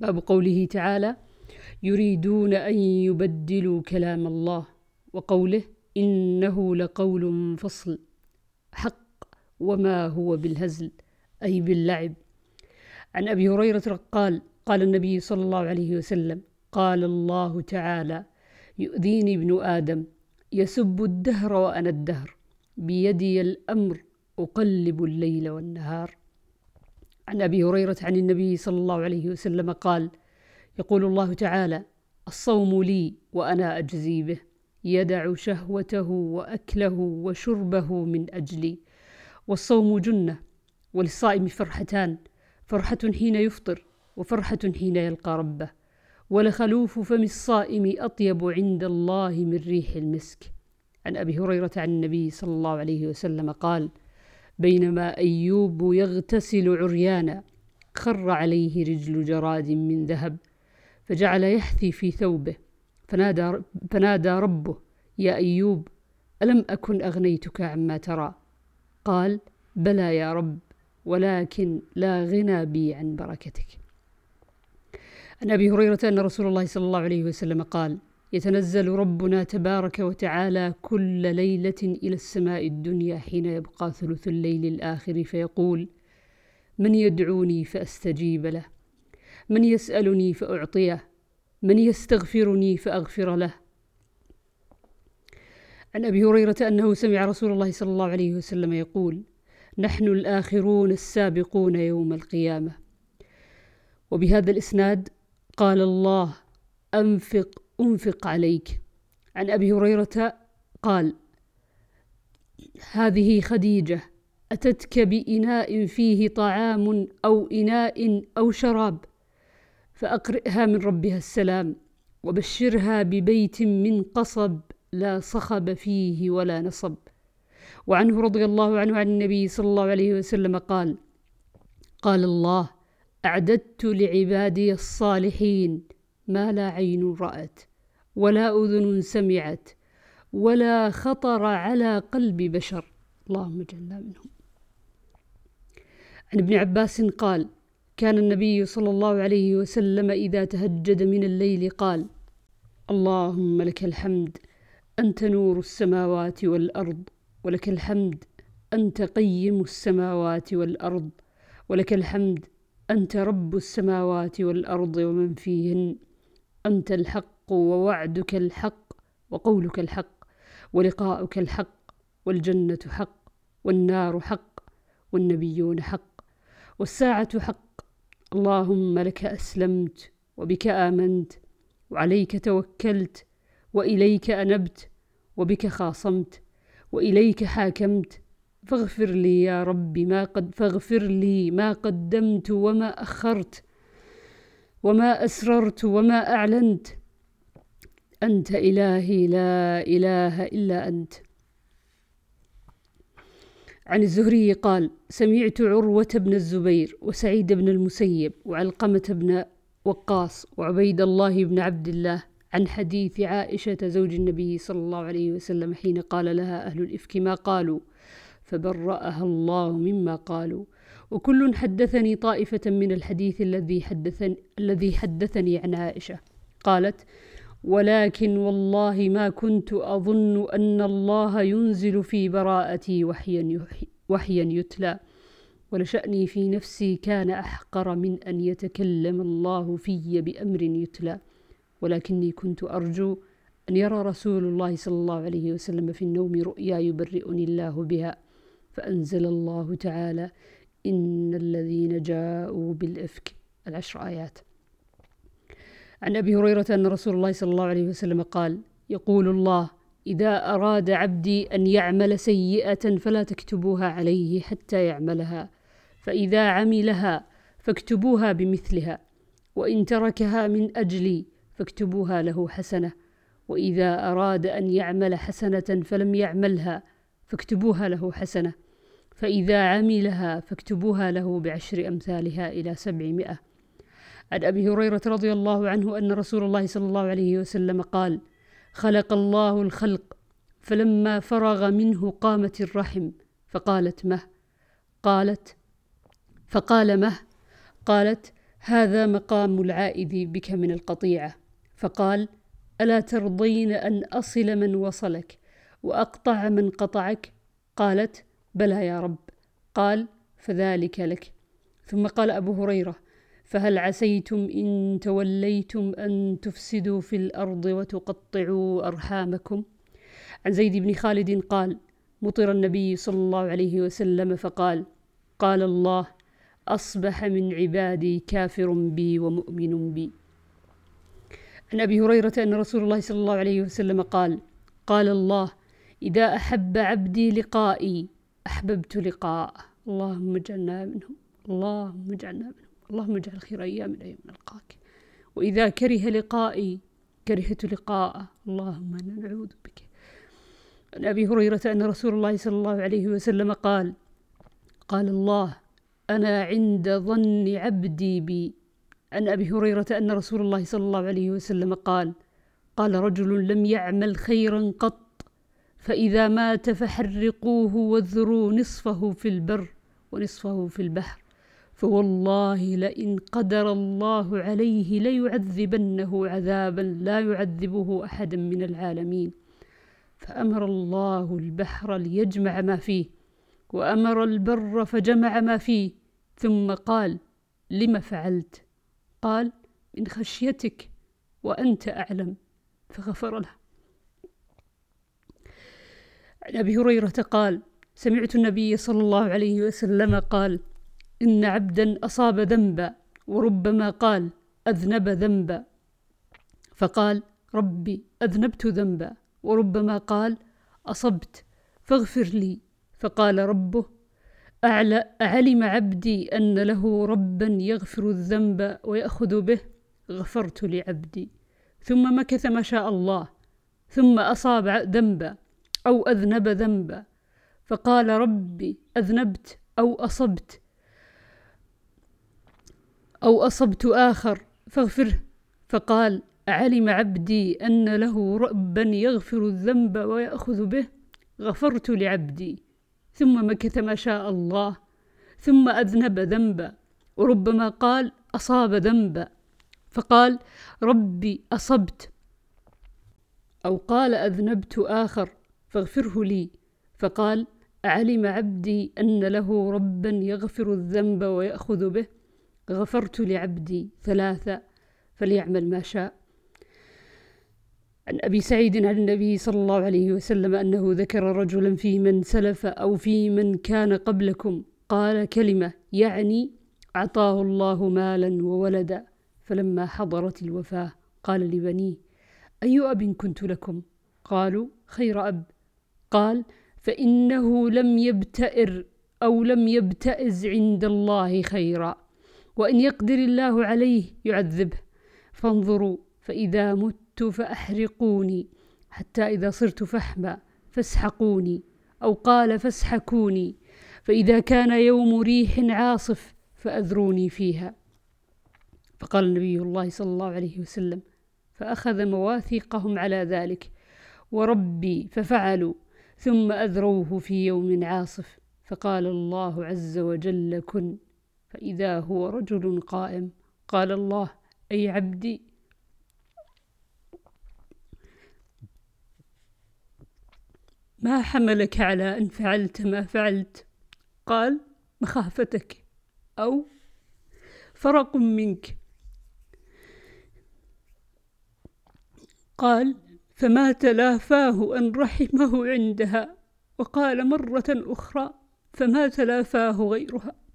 باب قوله تعالى يريدون أن يبدلوا كلام الله وقوله إنه لقول فصل حق وما هو بالهزل أي باللعب. عن أبي هريرة قال قال النبي صلى الله عليه وسلم قال الله تعالى يؤذيني ابن آدم يسب الدهر وأنا الدهر بيدي الأمر أقلب الليل والنهار. عن أبي هريرة عن النبي صلى الله عليه وسلم قال يقول الله تعالى الصوم لي وأنا أجزي به يدع شهوته وأكله وشربه من أجلي والصوم جنة وللصائم فرحتان فرحة حين يفطر وفرحة حين يلقى ربه ولخلوف فم الصائم أطيب عند الله من ريح المسك. عن أبي هريرة عن النبي صلى الله عليه وسلم قال بينما أيوب يغتسل عريانا خر عليه رجل جراد من ذهب فجعل يحثي في ثوبه فنادى, فنادى ربه يا أيوب ألم أكن أغنيتك عما ترى؟ قال بلى يا رب ولكن لا غنى بي عن بركتك. عن أبي هريرة أن رسول الله صلى الله عليه وسلم قال يتنزل ربنا تبارك وتعالى كل ليلة إلى السماء الدنيا حين يبقى ثلث الليل الآخر فيقول من يدعوني فأستجيب له. من يسألني فأعطيه. من يستغفرني فأغفر له. عن أبي هريرة أنه سمع رسول الله صلى الله عليه وسلم يقول نحن الآخرون السابقون يوم القيامة. وبهذا الإسناد قال الله أنفق أنفق عليك. عن أبي هريرة قال هذه خديجة أتتك بإناء فيه طعام أو إناء أو شراب فأقرئها من ربها السلام وبشرها ببيت من قصب لا صخب فيه ولا نصب. وعنه رضي الله عنه عن النبي صلى الله عليه وسلم قال قال الله أعددت لعبادي الصالحين ما لا عين رأت. ولا أذن سمعت ولا خطر على قلب بشر. اللهم اجعلنا منهم. عن ابن عباس قال كان النبي صلى الله عليه وسلم إذا تهجد من الليل قال اللهم لك الحمد أنت نور السماوات والأرض ولك الحمد أنت قيم السماوات والأرض ولك الحمد أنت رب السماوات والأرض ومن فيهن أنت الحق ووعدك الحق وقولك الحق ولقاؤك الحق والجنة حق والنار حق والنبيون حق والساعة حق اللهم لك أسلمت وبك آمنت وعليك توكلت وإليك أنبت وبك خاصمت وإليك حاكمت فاغفر لي يا رب ما قد فاغفر لي ما قدمت وما أخرت وما أسررت وما أعلنت أنت إلهي لا إله إلا أنت. عن الزهري قال سمعت عروة بن الزبير وسعيد بن المسيب وعلقمة بن وقاص وعبيد الله بن عبد الله عن حديث عائشة زوج النبي صلى الله عليه وسلم حين قال لها أهل الإفك ما قالوا؟ فبرأها الله مما قالوا. وكل حدثني طائفة من الحديث الذي حدثني, الذي حدثني عن عائشة. قالت ولكن والله ما كنت أظن أن الله ينزل في براءتي وحيا, وحيا يتلى. ولشأني في نفسي كان أحقر من أن يتكلم الله في بأمر يتلى. ولكني كنت أرجو أن يرى رسول الله صلى الله عليه وسلم في النوم رؤيا يبرئني الله بها. فأنزل الله تعالى إن الذين جاءوا بالإفك العشر آيات. عن أبي هريرة أن رسول الله صلى الله عليه وسلم قال يقول الله إذا أراد عبدي أن يعمل سيئة فلا تكتبوها عليه حتى يعملها فإذا عملها فاكتبوها بمثلها وإن تركها من أجلي فاكتبوها له حسنة وإذا أراد أن يعمل حسنة فلم يعملها فاكتبوها له حسنة فإذا عملها فاكتبوها له بعشر أمثالها إلى سبعمائة. عن أبي هريرة رضي الله عنه أن رسول الله صلى الله عليه وسلم قال خلق الله الخلق فلما فرغ منه قامت الرحم فقالت مه قالت فقال مه قالت هذا مقام العائد بك من القطيعة. فقال ألا ترضين أن أصل من وصلك وأقطع من قطعك؟ قالت بلى يا رب. قال فذلك لك. ثم قال أبو هريرة فهل عسيتم إن توليتم أن تفسدوا في الأرض وتقطعوا أرحامكم؟ عن زيد بن خالد قال مطر النبي صلى الله عليه وسلم فقال قال الله أصبح من عبادي كافر بي ومؤمن بي. عن أبي هريرة أن رسول الله صلى الله عليه وسلم قال قال الله إذا أحب عبدي لقائي أحببت لقاءه. اللهم اجعلنا منهم. اللهم اجعلنا منهم. اللهم اجعل خير أيام أيام نلقاك. وإذا كره لقائي كرهت لقاءه. اللهم أنا نعوذ بك. عن أبي هريرة أن رسول الله صلى الله عليه وسلم قال قال الله أنا عند ظن عبدي بي. عن أبي هريرة أن رسول الله صلى الله عليه وسلم قال قال رجل لم يعمل خيرا قط فإذا مات فحرقوه واذروا نصفه في البر ونصفه في البحر. فوالله لئن قدر الله عليه ليعذبنه عذابا لا يعذبه أحدا من العالمين. فأمر الله البحر ليجمع ما فيه وأمر البر فجمع ما فيه. ثم قال لم فعلت؟ قال من خشيتك وأنت أعلم. فغفر له. عن أبي هريرة قال سمعت النبي صلى الله عليه وسلم قال إن عبدا أصاب ذنبا وربما قال أذنب ذنبا. فقال ربي أذنبت ذنبا وربما قال أصبت فاغفر لي. فقال ربه أعلم عبدي أن له ربا يغفر الذنب ويأخذ به. غفرت لعبدي. ثم مكث ما شاء الله. ثم أصاب ذنبا أو أذنب ذنبا. فقال ربي أذنبت أو أصبت أو أصبت آخر فاغفره فقال علم عبدي أن له ربا يغفر الذنب ويأخذ به؟ غفرت لعبدي. ثم مكث ما شاء الله. ثم أذنب ذنبا. وربما قال أصاب ذنبا. فقال ربي أصبت. أو قال أذنبت آخر فاغفره لي. فقال علم عبدي أن له ربا يغفر الذنب ويأخذ به؟ غفرت لعبدي ثلاثة فليعمل ما شاء. عن أبي سعيد عن النبي صلى الله عليه وسلم أنه ذكر رجلا في من سلف أو في من كان قبلكم قال كلمة يعني أعطاه الله مالا وولدا فلما حضرت الوفاة قال لبنيه أي أب كنت لكم؟ قالوا خير أب. قال فإنه لم يبتئر أو لم يبتئز عند الله خيرا. وإن يقدر الله عليه يعذبه. فانظروا فإذا مت فأحرقوني. حتى إذا صرت فحما فاسحقوني أو قال فاسحكوني. فإذا كان يوم ريح عاصف فأذروني فيها. فقال النبي الله صلى الله عليه وسلم فأخذ مواثيقهم على ذلك. وربي ففعلوا. ثم أذروه في يوم عاصف. فقال الله عز وجل كن. فإذا هو رجل قائم قال الله أي عبدي. ما حملك على أن فعلت ما فعلت؟ قال مخافتك أو فرق منك. قال فما تلافاه أن رحمه عندها؟ وقال مرة أخرى فما تلافاه غيرها؟